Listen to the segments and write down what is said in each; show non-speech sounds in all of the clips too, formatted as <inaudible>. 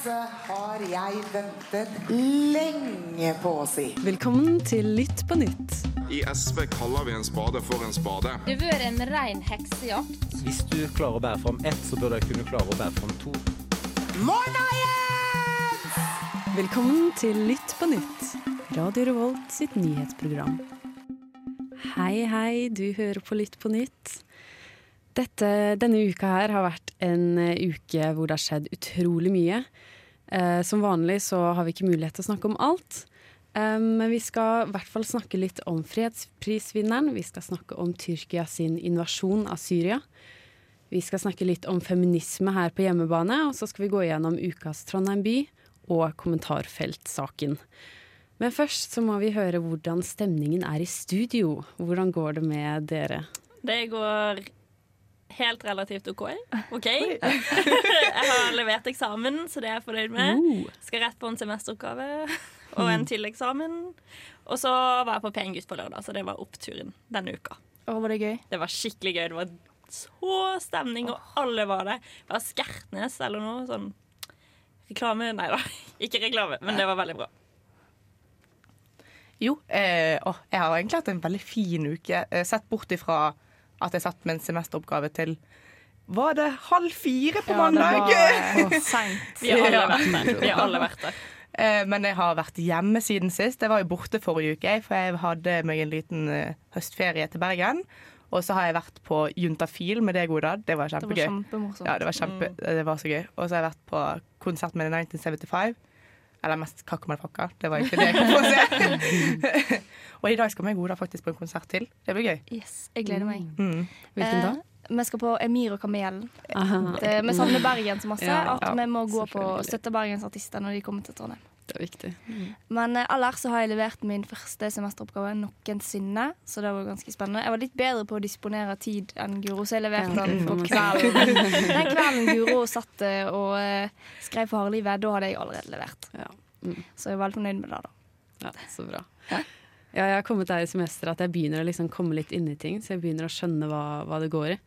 Dette har jeg ventet lenge på å si. Velkommen til Lytt på nytt. I SV kaller vi en spade for en spade. Det har vært en rein heksejakt. Hvis du klarer å bære fram ett, så bør du kunne klare å bære fram to. Morna, Jens! Velkommen til Lytt på nytt. Radio Revolt sitt nyhetsprogram. Hei, hei, du hører på Lytt på nytt. Dette, denne uka her har vært en eh, uke hvor det har skjedd utrolig mye. Eh, som vanlig så har vi ikke mulighet til å snakke om alt. Eh, men vi skal i hvert fall snakke litt om fredsprisvinneren. Vi skal snakke om Tyrkia sin invasjon av Syria. Vi skal snakke litt om feminisme her på hjemmebane, og så skal vi gå gjennom ukas Trondheim by og kommentarfeltsaken. Men først så må vi høre hvordan stemningen er i studio. Hvordan går det med dere? Det går helt relativt OK. <laughs> OK. <laughs> jeg har levert eksamen, så det er jeg fornøyd med. Skal rett på en semesteroppgave <laughs> og en tilleggseksamen. Og så var jeg på Pen gutt på lørdag, så det var oppturen denne uka. Å, var det gøy? Det var skikkelig gøy. Det var så stemning, og alle var der. Det var Skertnes eller noe sånn reklame. Nei da, ikke reklame, men det var veldig bra. Jo, eh, å, jeg har egentlig hatt en veldig fin uke. Eh, sett bort ifra at jeg satt med en semesteroppgave til Var det halv fire på mandag? Ja, det var <laughs> der. Vi har alle vært der. <laughs> Eh, Men jeg har vært hjemme siden sist. Jeg var jo borte forrige uke, for jeg hadde meg en liten eh, høstferie til Bergen. Og så har jeg vært på Juntafil med deg, Oda. Det var kjempegøy. Det var kjempemorsomt. Ja, det var kjempe, det var så gøy. Og så har jeg vært på konsert med 1975. Eller mest Motherfucker. Det var egentlig det jeg kom på å se. <laughs> og i dag skal vi gå Oda faktisk på en konsert til. Det blir gøy. Yes, jeg gleder meg. Mm. Hvilken da? Eh, vi skal på Emir og Kamelen. Det, vi savner Bergen så masse Ja, at vi må gå på og støtte Bergens artister når de kommer til Trondheim. Det er viktig. Men eh, ellers så har jeg levert min første semesteroppgave noensinne, så det var ganske spennende. Jeg var litt bedre på å disponere tid enn Guro, så jeg leverte den på si. kvelden. <laughs> Den kvelden Guro satt eh, og eh, skrev for harde livet, da hadde jeg allerede levert. Ja. Mm. Så jeg er veldig fornøyd med det, da. Ja, så bra. Ja, jeg har kommet der i semesteret at jeg begynner å liksom komme litt inn i ting, så jeg begynner å skjønne hva, hva det går i.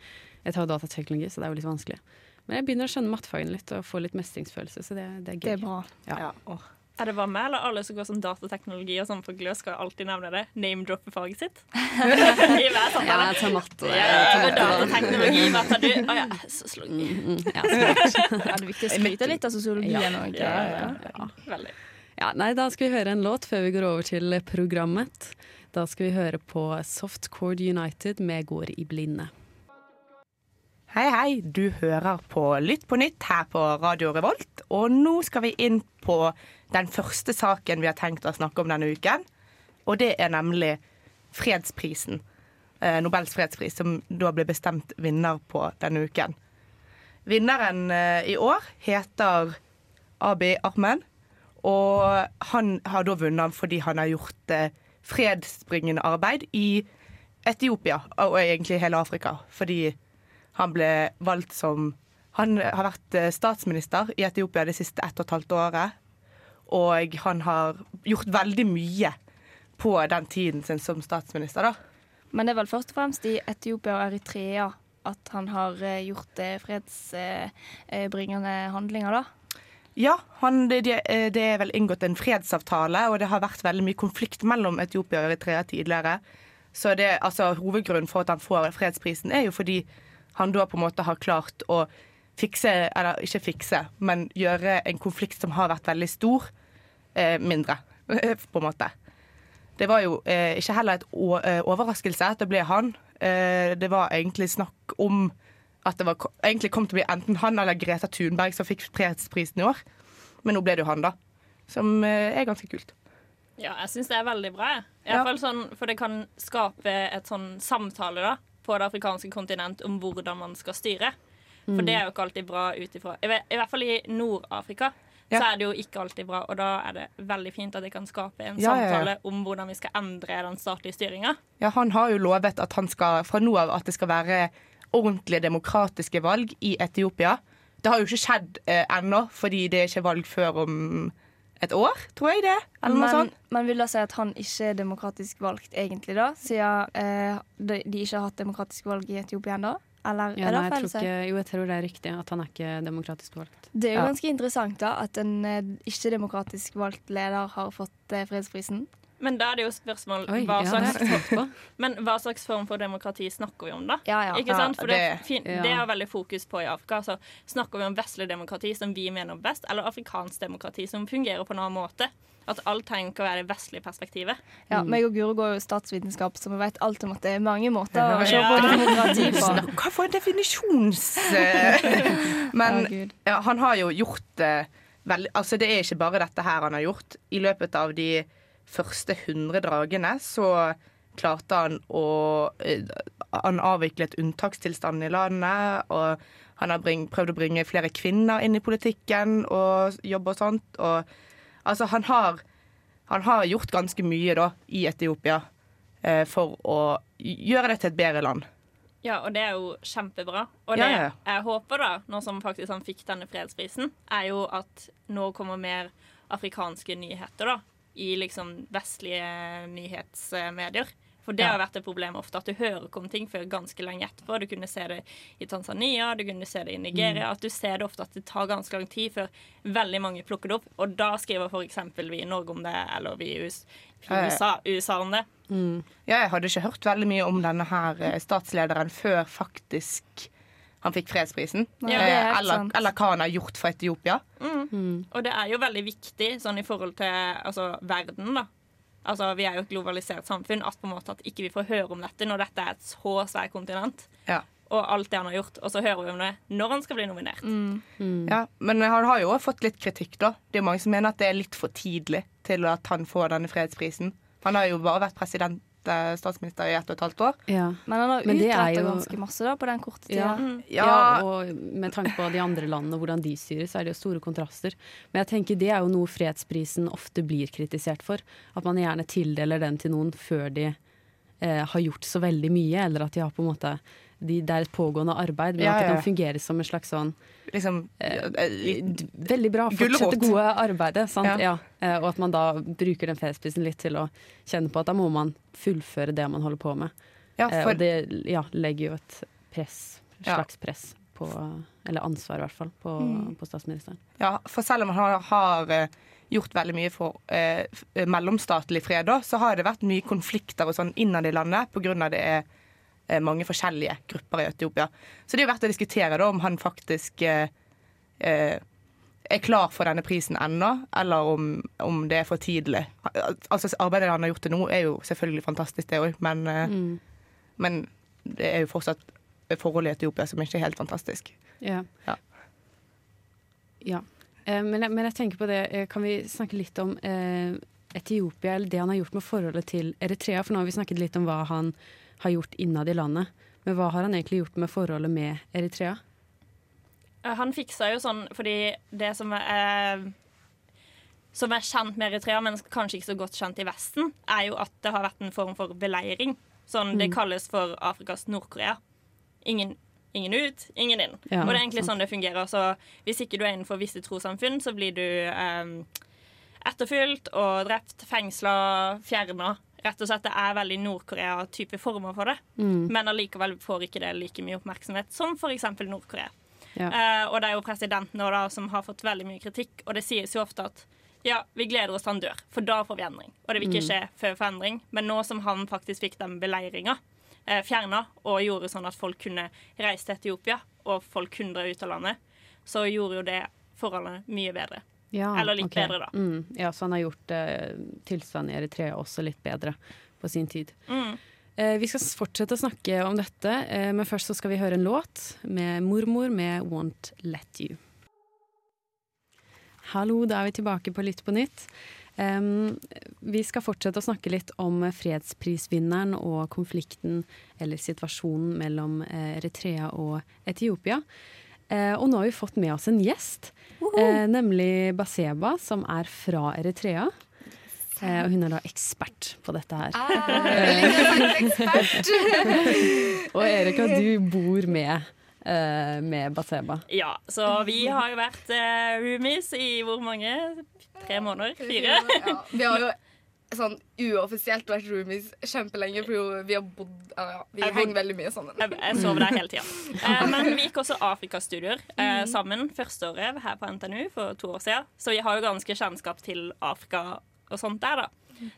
Jeg tar datateknologi, så det er jo litt vanskelig. Men jeg begynner å skjønne mattefagene litt og få litt mestringsfølelse, så det, det er gøy. Det er bra. Ja. Ja. Er det bare meg, eller alle som går som datateknologi og sånn på glø, skal alltid nevne det? Name-droppe faget sitt? <laughs> I hver samtale. Ja, jeg tar matte. Ja, ja, matte. datateknologi, hva tar du? Å ja, <laughs> så slå Mm, mm, ja. <laughs> Ja, det er viktig å skryte litt av sosiologien òg. Ja, ja, ja. Veldig. Ja, nei, da skal vi høre en låt før vi går over til programmet. Da skal vi høre på Soft Chord United med Går i blinde. Hei, hei. Du hører på Lytt på nytt her på Radio Revolt. Og nå skal vi inn på den første saken vi har tenkt å snakke om denne uken. Og det er nemlig fredsprisen. Eh, Nobels fredspris, som da ble bestemt vinner på denne uken. Vinneren eh, i år heter Abiy Ahmed. Og han har da vunnet fordi han har gjort eh, fredsbringende arbeid i Etiopia, og egentlig hele Afrika. Fordi han ble valgt som Han har vært eh, statsminister i Etiopia det siste ett og et halvt året. Og han har gjort veldig mye på den tiden sin som statsminister, da. Men det er vel først og fremst i Etiopia og Eritrea at han har eh, gjort eh, fredsbringende handlinger, da. Ja, han, det, det, det er vel inngått en fredsavtale, og det har vært veldig mye konflikt mellom Etiopia og Eritrea tidligere. Så det, altså, hovedgrunnen for at han får fredsprisen, er jo fordi han da på en måte har klart å fikse, eller ikke fikse, men gjøre en konflikt som har vært veldig stor, eh, mindre, <laughs> på en måte. Det var jo eh, ikke heller et eh, overraskelse at det ble han. Eh, det var egentlig snakk om at det var, egentlig kom til å bli enten han eller Greta Thunberg som fikk fredsprisen i år. Men nå ble det jo han, da. Som eh, er ganske kult. Ja, jeg syns det er veldig bra. I Ja. hvert fall sånn, for det kan skape et sånn samtale da, på det afrikanske kontinent om hvordan man skal styre. For Mm. det er jo ikke alltid bra ut ifra I hvert fall i Nord-Afrika Ja. så er det jo ikke alltid bra, og da er det veldig fint at jeg kan skape en Ja, ja, ja. samtale om hvordan vi skal endre den statlige styringa. Ja, han har jo lovet at han skal fra nå av at det skal være ordentlige demokratiske valg i Etiopia. Det har jo ikke skjedd eh, ennå, fordi det er ikke valg før om et år, tror jeg det. Eller noe Men, sånt. men vil da si at han ikke er demokratisk valgt, egentlig, da? Siden eh, de, de ikke har hatt demokratisk valg i Etiopia ennå? Eller Ja, er det feil tror å si? jo, jeg tror det er riktig at han er ikke demokratisk valgt. Det er jo Ja. ganske interessant da at en eh, ikke-demokratisk valgt leder har fått eh, fredsprisen. Men da er det jo spørsmål Oi, hva ja, slags. <laughs> Men hva slags form for demokrati snakker vi om, da? Ja, ja. Ikke sant? Ja, For det, det- fin, ja. det er veldig fokus på i Afrika. Så snakker vi om vestlig demokrati som vi mener best, eller afrikansk demokrati som fungerer på en annen måte. At alt trenger ikke å være det vestlige perspektivet. Ja, Mm. meg og Guro går jo statsvitenskap, så vi vet alt om at det er mange måter å se Ja. på demokrati på. Snakk, <laughs> hva for en definisjons... eh, <laughs> Men han har jo gjort det veldig Altså, det er ikke bare dette her han har gjort. I løpet av de første 100 dragene så klarte han å eh, Han avviklet unntakstilstanden i landet, og han har bring, prøvd å bringe flere kvinner inn i politikken og jobbe og sånt. Og altså, han har Han har gjort ganske mye da i Etiopia eh, for å gjøre det til et bedre land. Ja, og det er jo kjempebra. Og Ja, det ja. jeg håper, da, nå som faktisk han fikk denne fredsprisen, er jo at nå kommer mer afrikanske nyheter, da. I liksom vestlige nyhetsmedier. For det har vært et problem ofte, at du hører ikke om ting før ganske lenge etterpå. Du kunne se det i Tanzania, du kunne se det i Nigeria. At du ser det ofte at det tar ganske lang tid før veldig mange plukker det opp. Og da skriver f.eks. vi i Norge om det, eller vi i. USA, USA om det. Ja, jeg hadde ikke hørt veldig mye om denne her eh, statslederen før faktisk han fikk fredsprisen. Er Eh, eller, eller hva han har gjort for Etiopia. Og det er jo veldig viktig sånn i forhold til altså, verden, da. Altså, vi er jo et globalisert samfunn. At på en måte at ikke vi får høre om dette når dette er et så svært kontinent. Ja. Og alt det han har gjort. Og så hører vi om det når han skal bli nominert. Ja, men han har jo fått litt kritikk, da. Det er mange som mener at det er litt for tidlig til at han får denne fredsprisen. Han har jo bare vært president, statsminister i ett og et halvt år. Ja. Men han har Men utretta jo- ganske masse da på den korte Ja. tida. Ja. Ja. og med tanke på de andre landene og hvordan de styrer, så er det jo store kontraster. Men jeg tenker det er jo noe fredsprisen ofte blir kritisert for. At man gjerne tildeler den til noen før de eh, har gjort så veldig mye, eller at de har på en måte de, Det er et pågående arbeid, men Ja, at det kan fungere som en slags sånn Liksom eh, Veldig bra. fortsett det gode arbeidet. Ja. Ja. Eh, Og at man da bruker den fredsprisen litt til å kjenne på at da må man fullføre det man holder på med. Ja, Eh, og det ja, legger jo et press, slags press på Eller ansvar, i hvert fall, på, Mm. på statsministeren. ja, for selv om han har, har eh, gjort veldig mye for eh, eh, mellomstatlig fred, da, så har det vært mye konflikter og sånn innad i landet pga. det er eh, mange forskjellige grupper i Etiopia. Så det er jo verdt å diskutere da, om han faktisk eh, eh, er klar for denne prisen ennå, eller om, om det er for tidlig. Altså, Arbeidet han har gjort til nå, er jo selvfølgelig fantastisk, det òg, men, eh, Mm. men det er jo fortsatt forholdet i Etiopia som ikke er helt fantastisk. Ja. Ja. Ja. Eh, men, men jeg tenker på det, eh, kan vi snakke litt om eh, Etiopia, eller det han har gjort med forholdet til Eritrea? For nå har vi snakket litt om hva han har gjort innad i landet. Men hva har han egentlig gjort med forholdet med Eritrea? Eh, Han fiksa jo sånn fordi det som er som er kjent med Eritrea, men kanskje ikke så godt kjent i Vesten, er jo at det har vært en form for beleiring. Sånn det kalles for Afrikas Nord-Korea. Ingen, ingen ut, ingen inn. Ja, og det er egentlig sant. sånn det fungerer. Så hvis ikke du er innenfor visse trossamfunn, så blir du eh, etterfulgt og drept, fengsla, fjerna. Rett og slett, Det er veldig Nord-Korea-type former for det. Men allikevel får ikke det like mye oppmerksomhet som f.eks. Nord-Korea. Ja. Uh, og det er jo presidenten nå da, som har fått veldig mye kritikk, og det sies jo ofte at ja, vi gleder oss til han dør, for da får vi endring. Og det vil ikke skje før forandring. Men nå som han faktisk fikk den beleiringa eh, fjerna, og gjorde sånn at folk kunne reise til Etiopia, og folk kunne dra ut av landet, så gjorde jo det forholdene mye bedre. Ja, Eller litt okay. bedre, da. Mm, ja, så han har gjort eh, tilstanden i Eritrea også litt bedre på sin tid. Mm. Eh, vi skal fortsette å snakke om dette, eh, men først så skal vi høre en låt med mormor med 'Won't Let You'. Hallo, da er vi tilbake på Lytt på nytt. Um, vi skal fortsette å snakke litt om fredsprisvinneren og konflikten, eller situasjonen, mellom eh, Eritrea og Etiopia. Eh, og nå har vi fått med oss en gjest, eh, nemlig Baseba, som er fra Eritrea. Eh, og hun er da ekspert på dette her. <laughs> og Erika, du bor med, eh, med Baseba. Ja, så vi har jo vært eh, roomies i hvor mange? Tre måneder? Fire? Ja, vi har jo sånn uoffisielt vært roomies kjempelenge, for vi har bodd ja, Vi Jeg henger veldig mye sammen. Jeg, jeg sover der hele tida. <laughs> Eh, men vi gikk også Afrikastudier eh, sammen første året her på NTNU for to år siden. Så vi har jo ganske kjennskap til Afrika og sånt der, da.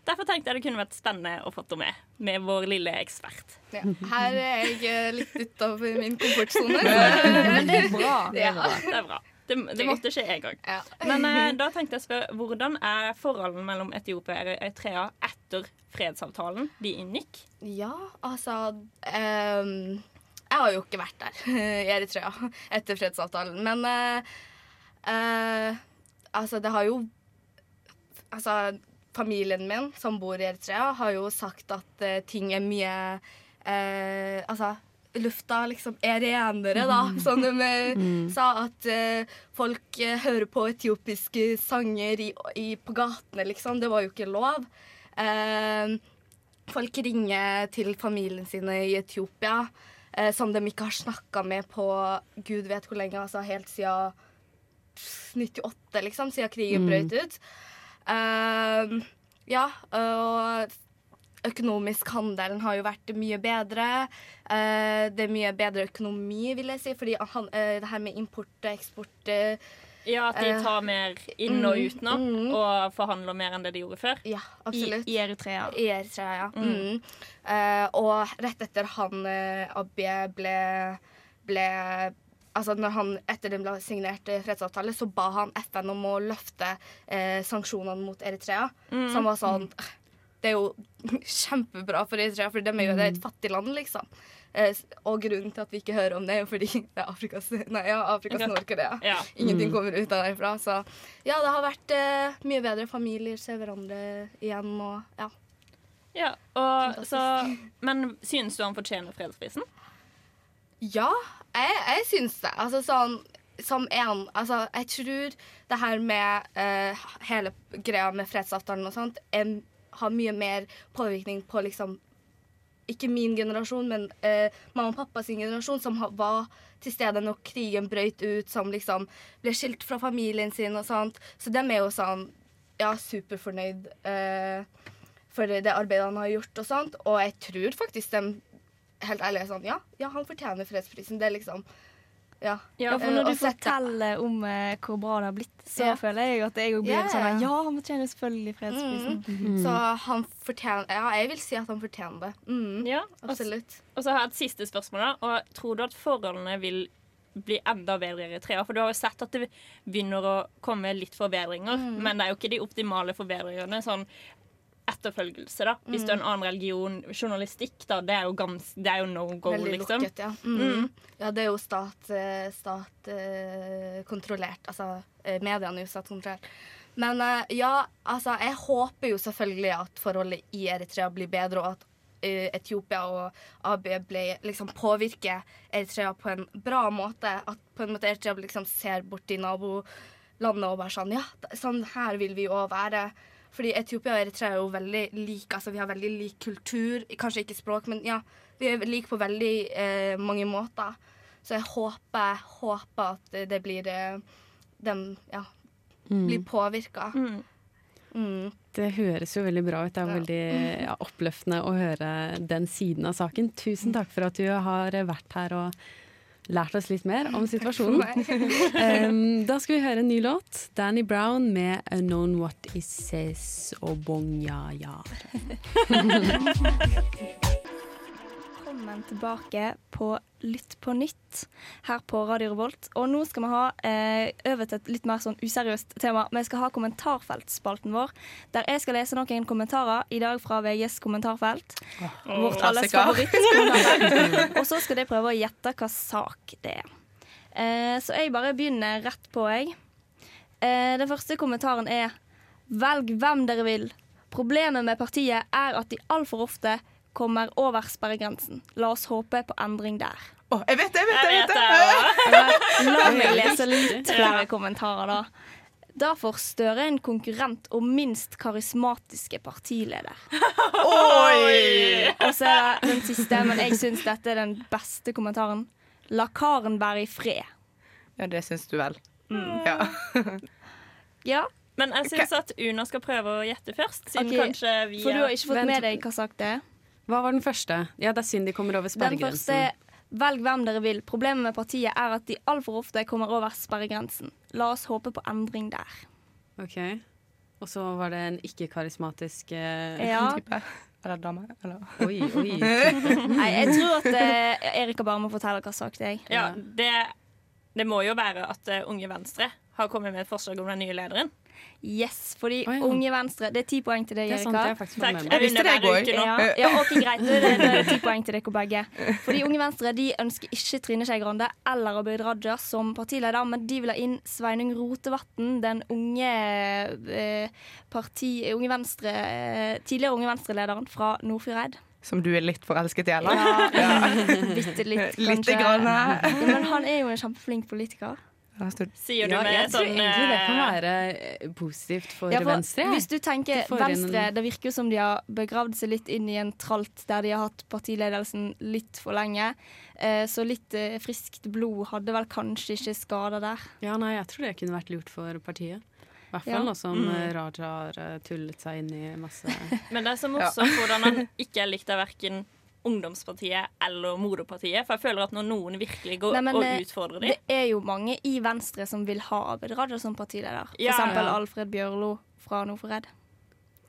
Derfor tenkte jeg det kunne vært spennende å få henne med, med vår lille ekspert. Ja. Her er jeg litt utafor min komfortsone. Men det er bra. Ja. Det er bra. Det, det måtte skje en gang. Ja. Men eh, <laughs> da tenkte jeg å spørre, hvordan er forholdene mellom Etiopia og Eritrea etter fredsavtalen de inngikk? Ja, altså ehm, Jeg har jo ikke vært der <laughs> i Eritrea etter fredsavtalen, men eh, eh, Altså, det har jo Altså, familien min som bor i Eritrea, har jo sagt at eh, ting er mye eh, Altså lufta liksom er renere, da. Som de mm. sa, at uh, folk uh, hører på etiopiske sanger i, i, på gatene, liksom. Det var jo ikke lov. Uh, folk ringer til familien sine i Etiopia, eh, som de ikke har snakka med på gud vet hvor lenge, altså helt siden 98, liksom, siden krigen brøt ut. Eh, ja, og økonomisk handelen har jo vært mye bedre. Eh, det er mye bedre økonomi, vil jeg si, fordi han, eh, det her med import og eksport eh, Ja, At de tar mer inn og mm, ut nå, mm. og forhandler mer enn det de gjorde før. Ja, absolutt. I Eritrea. I Eritrea, ja. Mm. Uh, og rett etter han uh, Abiy ble, ble Altså når han etter den ble signert fredsavtale, så ba han FN om å løfte uh, sanksjonene mot Eritrea. Mm. Som var sånn Det er jo <laughs> kjempebra for Eritrea, for de er jo det er Mm. et fattig land, liksom. Eh, og grunnen til at vi ikke hører om det, er jo fordi <laughs> det er Afrikas, nei, ja, Afrikas Nord-Korea. Ja. <laughs> Ingenting kommer ut av derfra. Så ja, det har vært eh, mye bedre. Familier ser hverandre igjen og ja. Ja, og så, Men synes du han fortjener fredsprisen? Ja, jeg, jeg syns det. Altså sånn som en Altså, jeg tror det her med eh, hele greia med fredsavtalen og sånt er, har mye mer påvirkning på liksom Ikke min generasjon, men eh, mamma og pappa sin generasjon, som var til stede når krigen brøt ut, som liksom ble skilt fra familien sin og sånt. Så dem er jo sånn Ja, superfornøyd eh, for det arbeidet han har gjort og sånt. Og jeg tror faktisk dem helt ærlig er sånn Ja, ja han fortjener fredsprisen. Det er liksom Ja. Ja, for Eh, når du forteller om uh, hvor bra det har blitt, så Ja. føler jeg at jeg òg blir Ja, sånn ja. Han fortjener selvfølgelig fredsprisen. Mm. Så han fortjener Ja, jeg vil si at han fortjener det. Mm. Ja, Absolutt. og så har jeg et siste spørsmål. da Og Tror du at forholdene vil bli enda bedre i Eritrea? For du har jo sett at det begynner å komme litt forbedringer, Mm. men det er jo ikke de optimale forbedringene. Sånn etterfølgelse, da. Hvis du er en Mm. annen religion, journalistikk, da, det er jo, gans, det er jo no go, Veldig liksom. lukket, ja. Mm. Ja, det er jo stat, eh, stat eh, kontrollert. Altså eh, mediene er jo statskontrollert. Men eh, ja, altså jeg håper jo selvfølgelig at forholdet i Eritrea blir bedre, og at eh, Etiopia og AB ble, liksom påvirker Eritrea på en bra måte. At på en måte Eritrea liksom ser bort i nabolandet og bare sånn Ja, sånn her vil vi òg være. Fordi Etiopia og Eritrea er jo veldig like. Altså, vi har veldig lik kultur. Kanskje ikke språk, men ja, vi er like på veldig eh, mange måter. Så jeg håper, håper at det- blir eh, dem ja, blir påvirka. Mm. Mm. Det høres jo veldig bra ut. Det er Ja. veldig ja, oppløftende å høre den siden av saken. Tusen takk for at du har vært her og lært oss litt mer om situasjonen. Um, <laughs> da skal vi høre en ny låt. Danny Brown med 'Unknown What It Says Obonya Yar'. <laughs> Velkommen tilbake på Lytt på nytt her på Radio Revolt. Og nå skal vi ha eh, over til et litt mer sånn useriøst tema. Vi skal ha kommentarfeltspalten vår, der jeg skal lese noen kommentarer i dag fra VGs kommentarfelt. Vårt alles favorittkommentarfelt. Og så skal de prøve å gjette hva sak det er. Eh, så jeg bare begynner rett på, jeg. Eh, den første kommentaren er Velg hvem dere vil. Problemet med partiet er at de altfor ofte kommer over sperregrensen. La oss håpe på endring der. Å, jeg vet det, jeg vet det! Jeg Jeg vet det. <laughs> La meg lese litt flere kommentarer, da. Da får Støre en konkurrent og minst karismatiske partileder. <laughs> Oi! Og så er det den siste, men jeg syns dette er den beste kommentaren. La karen være i fred. Ja, det syns du vel. Ja. <laughs> Ja, Men jeg syns at Una skal prøve å gjette først, siden okay. kanskje vi For du har ikke fått med deg hva sak det er? Hva var den første? Ja, det er synd de kommer over Den første sperregrensen. Velg hvem dere vil. Problemet med partiet er at de altfor ofte kommer over sperregrensen. La oss håpe på endring der. Ok. Og så var det en ikke-karismatisk eh, Ja. <laughs> Type. Eller dame. Eller Oi, oi. <laughs> Nei, jeg tror at eh, Erika bare må fortelle hva sak det er. Ja, det, det må jo være at uh, Unge Venstre har kommet med et forslag om den nye lederen. Yes, fordi oh, ja. Unge Venstre Det er ti poeng til deg, Det er sant, jeg faktisk Takk. Jeg visste det, i går. Ja, ja, ok, greit. Det er det, er ti poeng til dere begge. Fordi Unge Venstre de ønsker ikke Trine Skei Grande eller Abid Raja som partileder, men de vil ha inn Sveinung Rotevatn, den unge eh, parti, unge Venstre, eh, tidligere Unge Venstre-lederen fra Nordfjordeid. Som du er litt forelsket i, eller? Ja, <laughs> bitte litt, kanskje. Litt grann. Ja, men han er jo en kjempeflink politiker. Ja, Sier du Ja, med jeg tror sånn egentlig det kan eh, være eh, positivt for, Ja, for Venstre. Hvis du tenker Venstre, en- det virker jo som de har begravd seg litt inn i en tralt der de har hatt partiledelsen litt for lenge. Eh, Så litt friskt blod hadde vel kanskje ikke skada der. Ja, nei, jeg tror det kunne vært lurt for partiet. I hvert Ja. fall nå som Mm. Raja har tullet seg inn i masse <laughs> Men det er så morsomt hvordan han ikke er likt av verken Ungdomspartiet eller Moderpartiet. For jeg føler at når noen virkelig går Nei, men, og eh, utfordrer dem Det er jo mange i Venstre som vil ha Abid Raja som partileder. For Ja, eksempel ja. Alfred Bjørlo fra Nordforræd.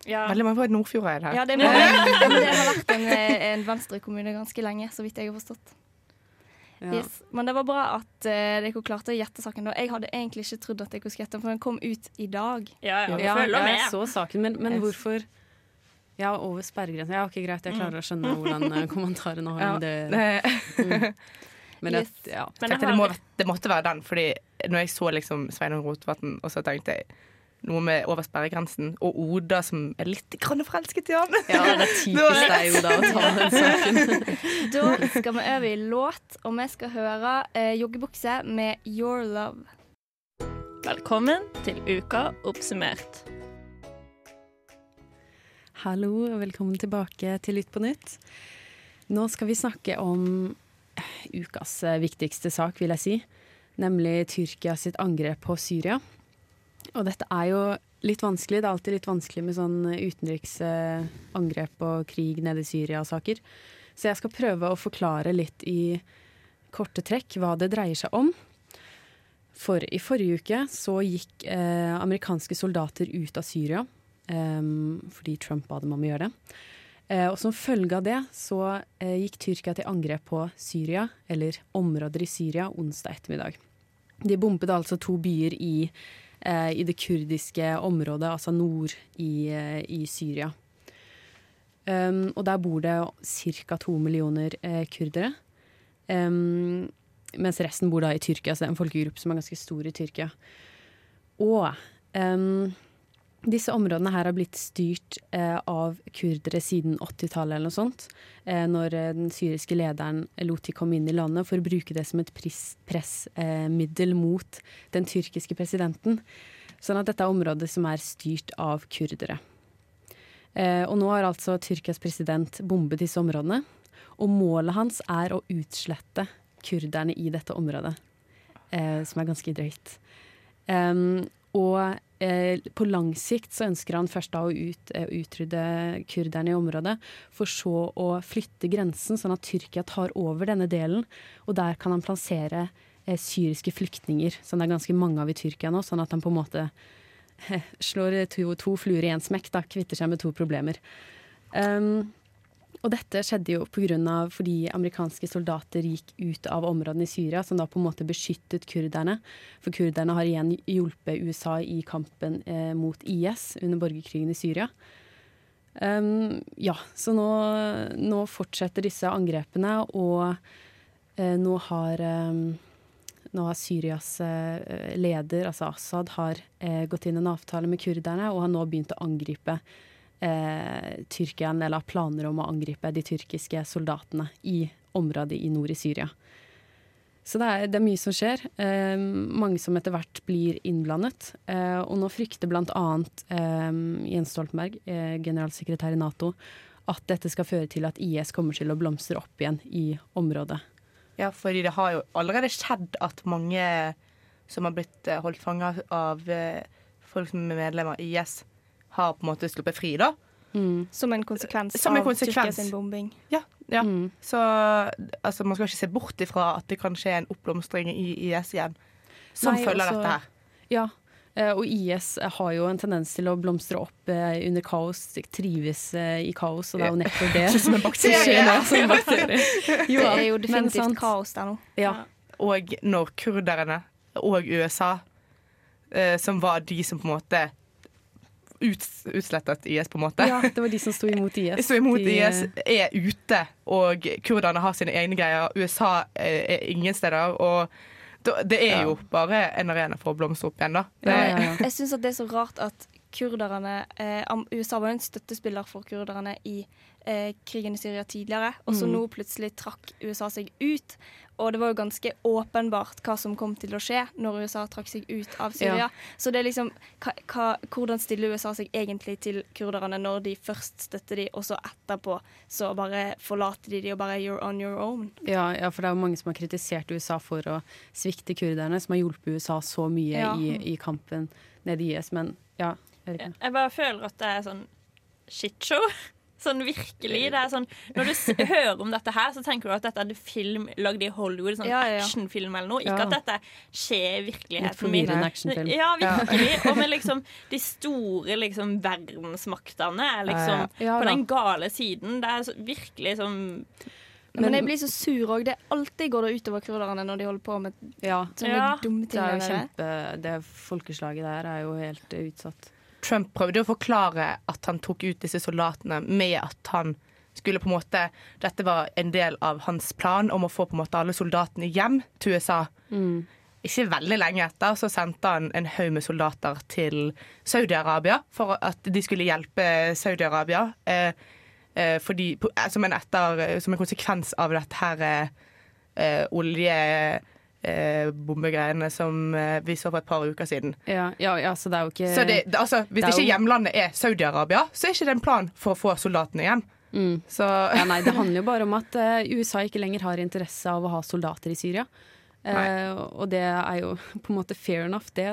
ja. Veldig mange fra Nordfjordeid her. Ja, det, <laughs> ja, men det har vært en, eh, en Venstre-kommune ganske lenge, så vidt jeg har forstått. ja. Yes. Men det var bra at uh, dere klarte å gjette saken. da. Jeg hadde egentlig ikke trodd at dere skulle gjette den, for den kom ut i dag. Ja, ja, jeg med. så saken, men, men hvorfor Ja, over sperregrensen. Ja, ok, greit, jeg klarer å skjønne hvordan eh, <laughs> kommentarene har Ja. med det <laughs> mm. Men Yes. det, ja. Men tenkte det, må, det måtte være den, fordi når jeg så liksom Sveinung Rotevatn, og så tenkte jeg noe med over sperregrensen, og Oda som er litt grann forelsket i han. ja, det er <laughs> typisk deg, Oda, å ta den saken. Da skal vi over i låt, og vi skal høre eh, Joggebukse med Your Love. velkommen til Uka oppsummert. Hallo, og velkommen tilbake til Lytt på nytt. Nå skal vi snakke om ukas viktigste sak, vil jeg si. Nemlig Tyrkia sitt angrep på Syria. Og dette er jo litt vanskelig. Det er alltid litt vanskelig med sånn utenriksangrep og krig nede i Syria-saker. Så jeg skal prøve å forklare litt i korte trekk hva det dreier seg om. For i forrige uke så gikk eh, amerikanske soldater ut av Syria fordi Trump ba dem om å gjøre det. Eh, og som følge av det så eh, gikk Tyrkia til angrep på Syria, eller områder i Syria, onsdag ettermiddag. De bompet altså to byer i, eh, i det kurdiske området, altså nord i, i Syria. Um, og der bor det ca. to millioner eh, kurdere. Um, mens resten bor da i Tyrkia, så det er en folkegruppe som er ganske stor i Tyrkia. Og um, disse områdene her har blitt styrt eh, av kurdere siden 80-tallet eller noe sånt. Eh, når eh, den syriske lederen lot de komme inn i landet for å bruke det som et pressmiddel eh, mot den tyrkiske presidenten. Sånn at dette er området som er styrt av kurdere. Eh, og nå har altså Tyrkias president bombet disse områdene. Og målet hans er å utslette kurderne i dette området, eh, som er ganske drøyt. Um, og på lang sikt så ønsker han først da å ut, eh, utrydde kurderne i området, for så å flytte grensen, sånn at Tyrkia tar over denne delen. Og der kan han plassere eh, syriske flyktninger, som det er ganske mange av i Tyrkia nå, sånn at han på en måte eh, <laughs> slår to, to fluer i en smekk, da, kvitter seg med to problemer. Um, og dette skjedde jo av fordi amerikanske soldater gikk ut av områdene i Syria, som da på en måte beskyttet kurderne. For kurderne har igjen hjulpet USA i kampen eh, mot IS under borgerkrigen i Syria. Um, ja, så nå, nå fortsetter disse angrepene, og eh, nå har um, nå har Syrias eh, leder, altså Assad, har eh, gått inn en avtale med kurderne og har nå begynt å angripe eh, Tyrkia, eller har planer om å angripe de tyrkiske soldatene i området i nord i Syria. Så det er, det er mye som skjer. Eh, mange som etter hvert blir innblandet. Eh, og nå frykter bl.a. Eh, Jens Stoltenberg, eh, generalsekretær i Nato, at dette skal føre til at IS kommer til å blomstre opp igjen i området. Ja, fordi det har jo allerede skjedd at mange som har blitt eh, holdt fanga av eh, folk som er medlemmer i IS, har på en måte sluppet fri, da. Som en konsekvens Som en av konsekvens. Tyrkia sin bombing. Ja, ja. Så altså, man skal ikke se bort ifra at det kan skje en oppblomstring i IS igjen. Som Nei, følger også- dette her. Ja, eh, og IS har jo en tendens til å blomstre opp eh, under kaos, trives eh, i kaos, og det er jo nettopp det <laughs> Som en bakterie. som en bakterie. <laughs> Jo, Det er jo definitivt kaos der nå. Ja. Og når kurderne og USA, eh, som var de som på en måte uts utslettet IS, på en måte ja, det var de som sto imot IS. <laughs> Sto imot De, IS, eh, er ute, og kurderne har sine egne greier. USA er, er ingen steder. Og det er jo bare en arena for å blomstre opp igjen, da. Ja, ja, ja. Jeg syns det er så rart at kurderne eh, USA var jo en støttespiller for kurderne i eh, krigen i Syria tidligere, og så nå plutselig trakk USA seg ut. Og det var jo ganske åpenbart hva som kom til å skje når USA trakk seg ut av Syria. Ja. Så det er liksom hva, hva, Hvordan stiller USA seg egentlig til kurderne når de først støtter de, og så etterpå så bare forlater de de og bare you're on your own? Ja, ja, for det er jo mange som har kritisert USA for å svikte kurderne, som har hjulpet USA så mye Ja. i, i kampen nede i IS. Men ja, ikke. Jeg bare føler at det er sånn shitshow. Sånn virkelig. Det er sånn, når du s hører om dette her, så tenker du at dette er en film lagd i Hollywood. Sånn Ja, ja, ja. actionfilm eller noe. Ikke Ja. at dette skjer i virkeligheten. Litt forvirrende actionfilm. Ja, virkelig. Og med liksom de store liksom verdensmaktene er liksom Ja, ja. Ja, på den gale siden. Det er så, virkelig sånn Men, jeg blir så sur òg. Alltid går det utover kurderne når de holder på med Ja, sånne Ja, dumme det er jo kjempe Det folkeslaget der er jo helt utsatt. Trump prøvde å forklare at han tok ut disse soldatene med at han skulle på en måte Dette var en del av hans plan om å få på en måte alle soldatene hjem til USA. Ikke veldig lenge etter så sendte han en haug med soldater til Saudi-Arabia for at de skulle hjelpe Saudi-Arabia. Eh, eh, fordi, eh, som, som en konsekvens av dette her eh, eh, olje... Eh, bombegreiene som eh, vi så for et par uker siden. Ja, ja, ja så det er jo ikke Så det, det, altså, hvis det ikke hjemlandet er Saudi-Arabia, så er ikke det en plan for å få soldatene hjem. Så ja, nei, Det handler jo bare om at eh, USA ikke lenger har interesse av å ha soldater i Syria. Eh, og det er jo <laughs> på en måte fair enough, det,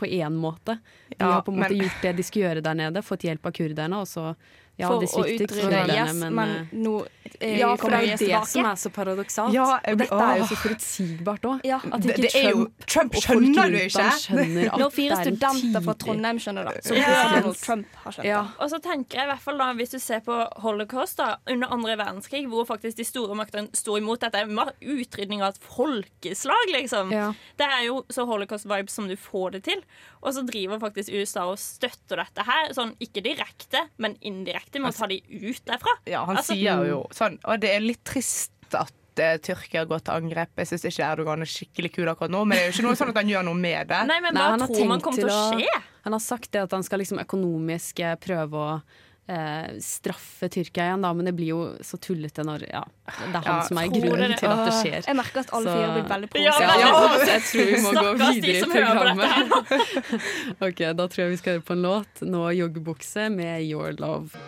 på én måte. De Ja, har på en måte men- gjort det de skulle gjøre der nede, fått hjelp av kurderne, og så Ja, for å utrydde IS, men, men eh, nå eh, Ja, for kommer det er jo det tilbake. som er så paradoksalt. Ja, jeg og dette er jo så forutsigbart òg. Ja. Det, det er jo Trump skjønner du ikke! skjønner <laughs> Når fire er studenter fra Trondheim skjønner det, så Ja. burde Donald Trump har skjønt det. Ja. Og så tenker jeg i hvert fall da, Hvis du ser på holocaust da, under andre verdenskrig, hvor faktisk de store maktene sto imot dette utrydning av et folkeslag, liksom. Ja. Det er jo så holocaust-vibes som du får det til. Og så driver faktisk USA og støtter dette her, sånn ikke direkte, men indirekte, med å ta de ut derfra. Ja, han Altså- sier jo sånn Og det er litt trist at eh, Tyrkia går til angrep. Jeg syns ikke Erdogan er skikkelig kul akkurat nå, men det er jo ikke noe sånn at han gjør noe med det. Nei, men Nei, hva tror man kommer til å skje? Han har sagt det at han skal liksom økonomisk eh, prøve å eh, straffe Tyrkia igjen, da, men det blir jo så tullete når ja, det er han Ja, som er grunnen til at det skjer. Jeg merker at alle Så- fire blir veldig provosert. Ja, jeg tror vi må gå videre i programmet. <laughs> ok, Da tror jeg vi skal høre på en låt. Nå joggebukse med Your Love.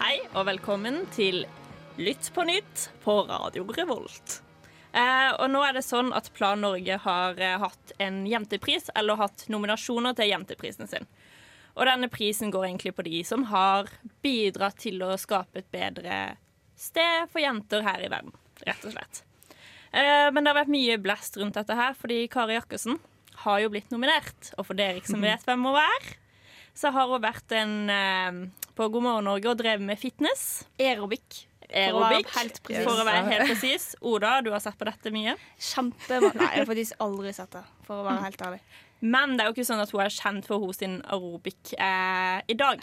Hei og velkommen til Lytt på nytt på Radio Revolt. Eh, og nå er det sånn at Plan Norge har eh, hatt en jentepris, eller hatt nominasjoner til jenteprisen sin. Og denne prisen går egentlig på de som har bidratt til å skape et bedre sted for jenter her i verden, rett og slett. Eh, men det har vært mye blest rundt dette her, fordi Kari Jakkesen har jo blitt nominert. Og for dere som <laughs> vet hvem hun er, så har hun vært en, eh, på God morgen Norge og drevet med fitness. Aerobic. Aerobic, For å være helt presis. for å være helt presis. Oda, du har sett på dette mye. Kjempe... Nei, jeg har faktisk aldri sett det, for å være <laughs> helt ærlig. Men det er jo ikke sånn at hun er kjent for hos sin aerobic eh, i dag.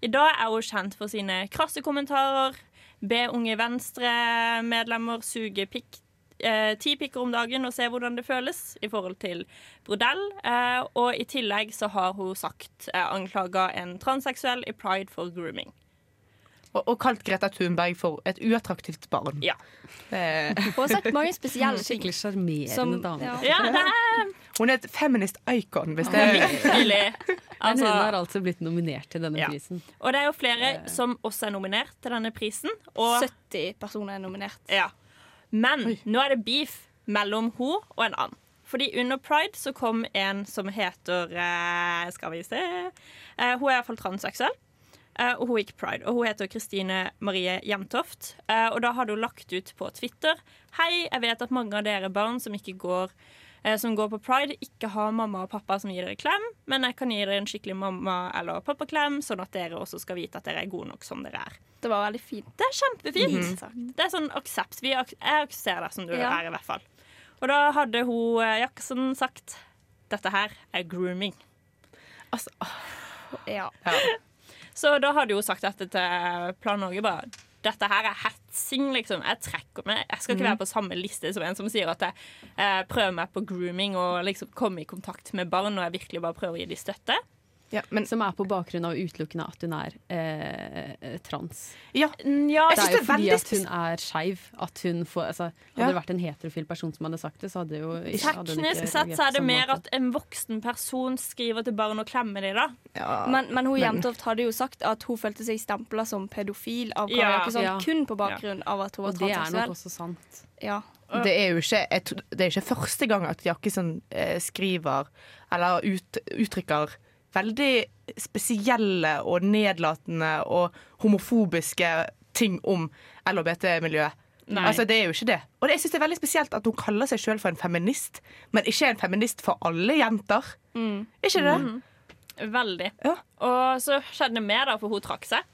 I dag er hun kjent for sine krasse kommentarer, be unge Venstre-medlemmer suge pikk, eh, ti pikker om dagen og se hvordan det føles i forhold til brodell. Eh, og i tillegg så har hun sagt eh, anklaga en transseksuell i Pride for grooming. Og, og kalt Greta Thunberg for et uattraktivt barn. Ja. Eh, Hun har sagt mange spesielle <laughs> ting. Skikkelig sjarmerende dame. ja. Ja, det er hun er et feminist icon, hvis det virkelig <laughs> Men altså, hun har altså blitt nominert til denne Ja. prisen. Og det er jo flere som også er nominert til denne prisen. Og 70 personer er nominert. Ja. Men nå er det beef mellom hun og en annen. Fordi under pride så kom en som heter eh, Skal vi se eh, Hun er iallfall transseksuell. Eh, og hun gikk pride. Og hun heter Kristine Marie Jemtoft. Eh, og da hadde hun lagt ut på Twitter Hei, jeg vet at mange av dere barn som ikke går eh, som går på pride, ikke har mamma og pappa som gir dere klem, men jeg kan gi dere en skikkelig mamma- eller pappaklem, sånn at dere også skal vite at dere er gode nok som dere er. Det var veldig fint. Det er kjempefint. Det er sånn aksept. Jeg aksepterer deg som du Ja. er, i hvert fall. Og da hadde hun eh, Jackson sagt dette her er grooming. Altså, Ja. <laughs> Så da hadde hun sagt dette til Plan Norge. bare dette her er hetsing, liksom. Jeg trekker meg. Jeg skal ikke være på samme liste som en som sier at jeg eh, prøver meg på grooming og liksom komme i kontakt med barn når jeg virkelig bare prøver å gi dem støtte. Ja, men Som er på bakgrunn av utelukkende at hun er eh, trans. ja. Ja, Det er jo det er fordi veldig at hun er skeiv. Altså, Hadde Ja. det vært en heterofil person som hadde sagt det, så hadde jo ikke Teknisk sett så er det mer måte. at en voksen person skriver til barn og klemmer dem, da. ja. Men, men hun Jentoft hadde jo sagt at hun følte seg stempla som pedofil av Kari Jakkesson ja. kun på bakgrunn av at hun var Og det er nok transseksuell. også sant. Ja. Det er jo ikke, jeg det er ikke første gang at Jakkesson eh, skriver eller ut, uttrykker veldig spesielle og nedlatende og homofobiske ting om LHBT-miljøet. Altså, det er jo ikke det. Og det, jeg synes det er veldig spesielt at hun kaller seg sjøl for en feminist, men ikke en feminist for alle jenter. Ikke det? Veldig. Ja. Og så skjedde det mer, da, for hun trakk seg.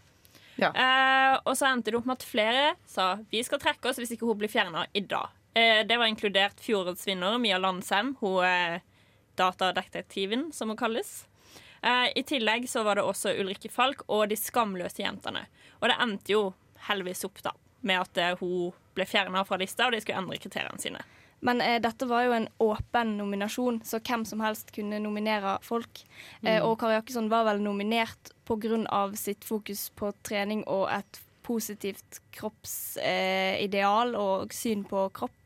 Ja. Eh, og så endte det opp med at flere sa vi skal trekke oss hvis ikke hun blir fjerna i dag. Eh, det var inkludert fjorårets vinner, Mia Landsem. Hun er datadetektiven, som hun kalles. Eh, I tillegg så var det også Ulrikke Falk og De skamløse jentene. Og det endte jo heldigvis opp da med at eh, hun ble fjerna fra lista, og de skulle endre kriteriene sine. Men eh, dette var jo en åpen nominasjon, så hvem som helst kunne nominere folk. Eh, og Kari Jakkesson var vel nominert pga. sitt fokus på trening og et positivt kroppsideal eh, og syn på kropp.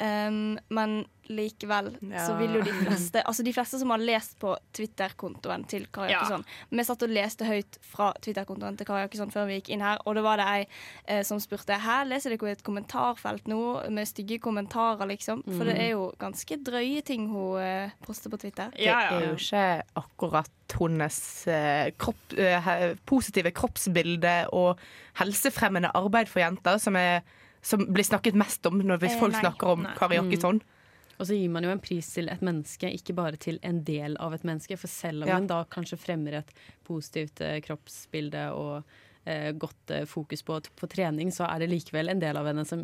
Um, men likevel så vil jo de fleste Altså de fleste som har lest på Twitter-kontoen til Kari Ja. Jakkesson Vi satt og leste høyt fra Twitter-kontoen til Kari Jakkesson før vi gikk inn her, og da var det ei eh, som spurte Her leser dere et kommentarfelt nå med stygge kommentarer, liksom. For det er jo ganske drøye ting hun eh, poster på Twitter. Det er jo ikke akkurat hennes eh, kropp, eh, positive kroppsbilde og helsefremmende arbeid for jenter som, er, som blir snakket mest om når hvis Eh, folk nei. snakker om. Kari Jakkesson. Og så gir man jo en pris til et menneske, ikke bare til en del av et menneske. For selv om Ja. en da kanskje fremmer et positivt eh, kroppsbilde og godt eh, fokus på, på trening, så er det likevel en del av henne som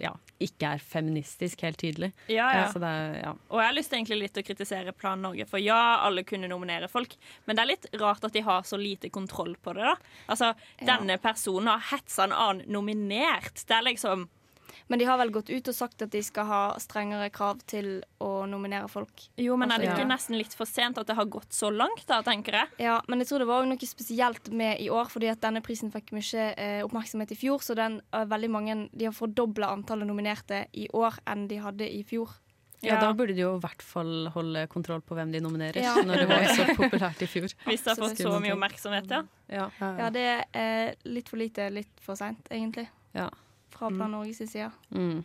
ja, ikke er feministisk, helt tydelig. Ja, ja. Så det er, ja. Og jeg har lyst til egentlig litt å kritisere Plan Norge, for ja, alle kunne nominere folk, men det er litt rart at de har så lite kontroll på det, da. Altså, denne personen har hetsa en annen nominert. Det er liksom Men de har vel gått ut og sagt at de skal ha strengere krav til å nominere folk. Jo, men er det Altså, ikke ja. nesten litt for sent at det har gått så langt, da, tenker jeg? Ja, men jeg tror det var noe spesielt med i år, fordi at denne prisen fikk mye eh, oppmerksomhet i fjor, så den, er veldig mange, de har fordobla antallet nominerte i år enn de hadde i fjor. ja, Ja. da burde de jo i hvert fall holde kontroll på hvem de nominerer, Ja. når det var så <laughs> populært i fjor. Hvis det har fått så mye oppmerksomhet, ja. Ja. Ja, det er litt for lite, litt for seint, egentlig. Ja. Fra Plan Norges side. Mm.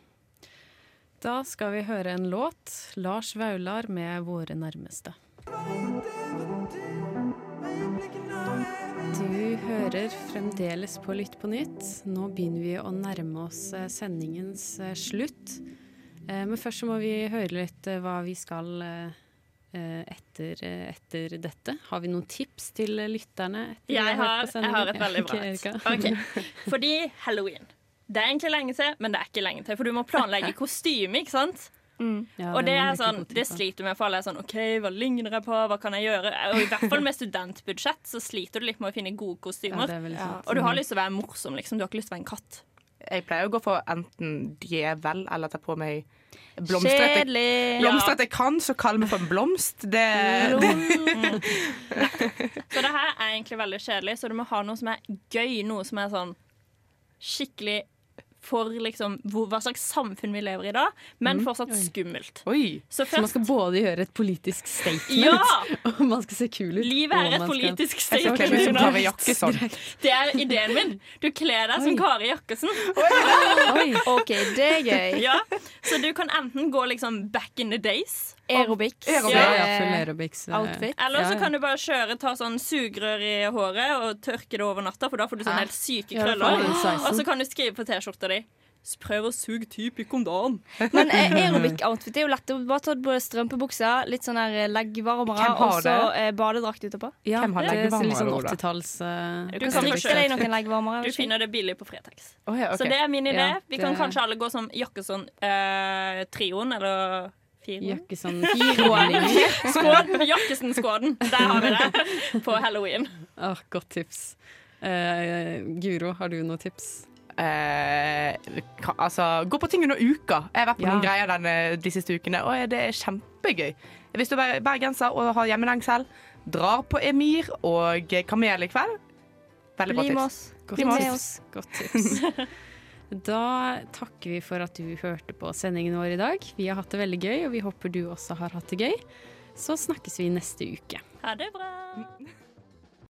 Da skal vi høre en låt. Lars Vaular med 'Våre nærmeste'. Du hører fremdeles på Lytt på nytt. Nå begynner vi å nærme oss eh, sendingens eh, slutt. Eh, Men først så må vi høre litt hva vi skal etter, etter dette. Har vi noen tips til lytterne? Jeg har, jeg har et veldig bra et. <laughs> Okay. Ok. <laughs> Fordi halloween. Det er egentlig lenge til, men det er ikke lenge til. For du må planlegge <laughs> kostyme, ikke sant? Ja, og det er sånn, det sliter du med for alle. er Sånn, OK, hva ligner jeg på? Hva kan jeg gjøre? Og I hvert fall med studentbudsjett så sliter du litt med å finne gode kostymer. Ja, og du har lyst til å være morsom, liksom. Du har ikke lyst til å være en katt. Jeg pleier å gå for enten djevel eller ta på meg blomster. Kjedelig! Blomster jeg kan, så kall meg for en blomst. Det, det <laughs> Så det her er egentlig veldig kjedelig, så du må ha noe som er gøy. Noe som er sånn skikkelig for liksom, hvor, hva slags samfunn vi lever i da, men fortsatt skummelt. Oi. Så Så man skal både gjøre et politisk statement, Ja! <laughs> og man skal se kul ut. Livet er et politisk Jeg skal statement. <laughs> Det er ideen min. Du kler deg som Kari Jakkesen. <laughs> Oi. OK, det er gøy. Ja. Så du kan enten gå liksom back in the days, Aerobics. Aerobics. Ja, eh, ja, full aerobics. eh, outfit. eller så kan du bare kjøre, ta sånn sugerør i håret og tørke det over natta, for da får du sånn helt syke krøller. Og så kan du skrive på T-skjorta di Prøv å suge ti pikk om dagen. <laughs> Men eh, aerobic-outfit er jo lett. Bare ta både strømpebuksa, litt sånn her leggvarmere og så eh, badedrakt utapå. Ja, Hvem har leggvarmere? litt sånn 80-talls uh, Du kan fikse deg noen leggvarmere. Du finner det billig på Fretex. Oh, ja, okay. Så det er min idé. Ja, Vi kan kanskje alle gå som Jakkesson-trioen, eller firoen. Jakke sånn firhjuling. Skåden, Jakkesen-skåden. Der har vi det på halloween. Åh, godt tips. Eh, Guro, har du noen tips? Eh, altså, gå på ting under uka. Jeg har vært på Ja. noen greier denne, de siste ukene, og det er kjempegøy. Hvis du er bergenser og har hjemlengsel, drar på Emir og Kamel i kveld. Veldig bra Bli med tips. oss. Godt Bli med tips. oss. Godt tips. <laughs> Da takker vi for at du hørte på sendingen vår i dag. Vi har hatt det veldig gøy, og vi håper du også har hatt det gøy. Så snakkes vi neste uke. Ha det bra.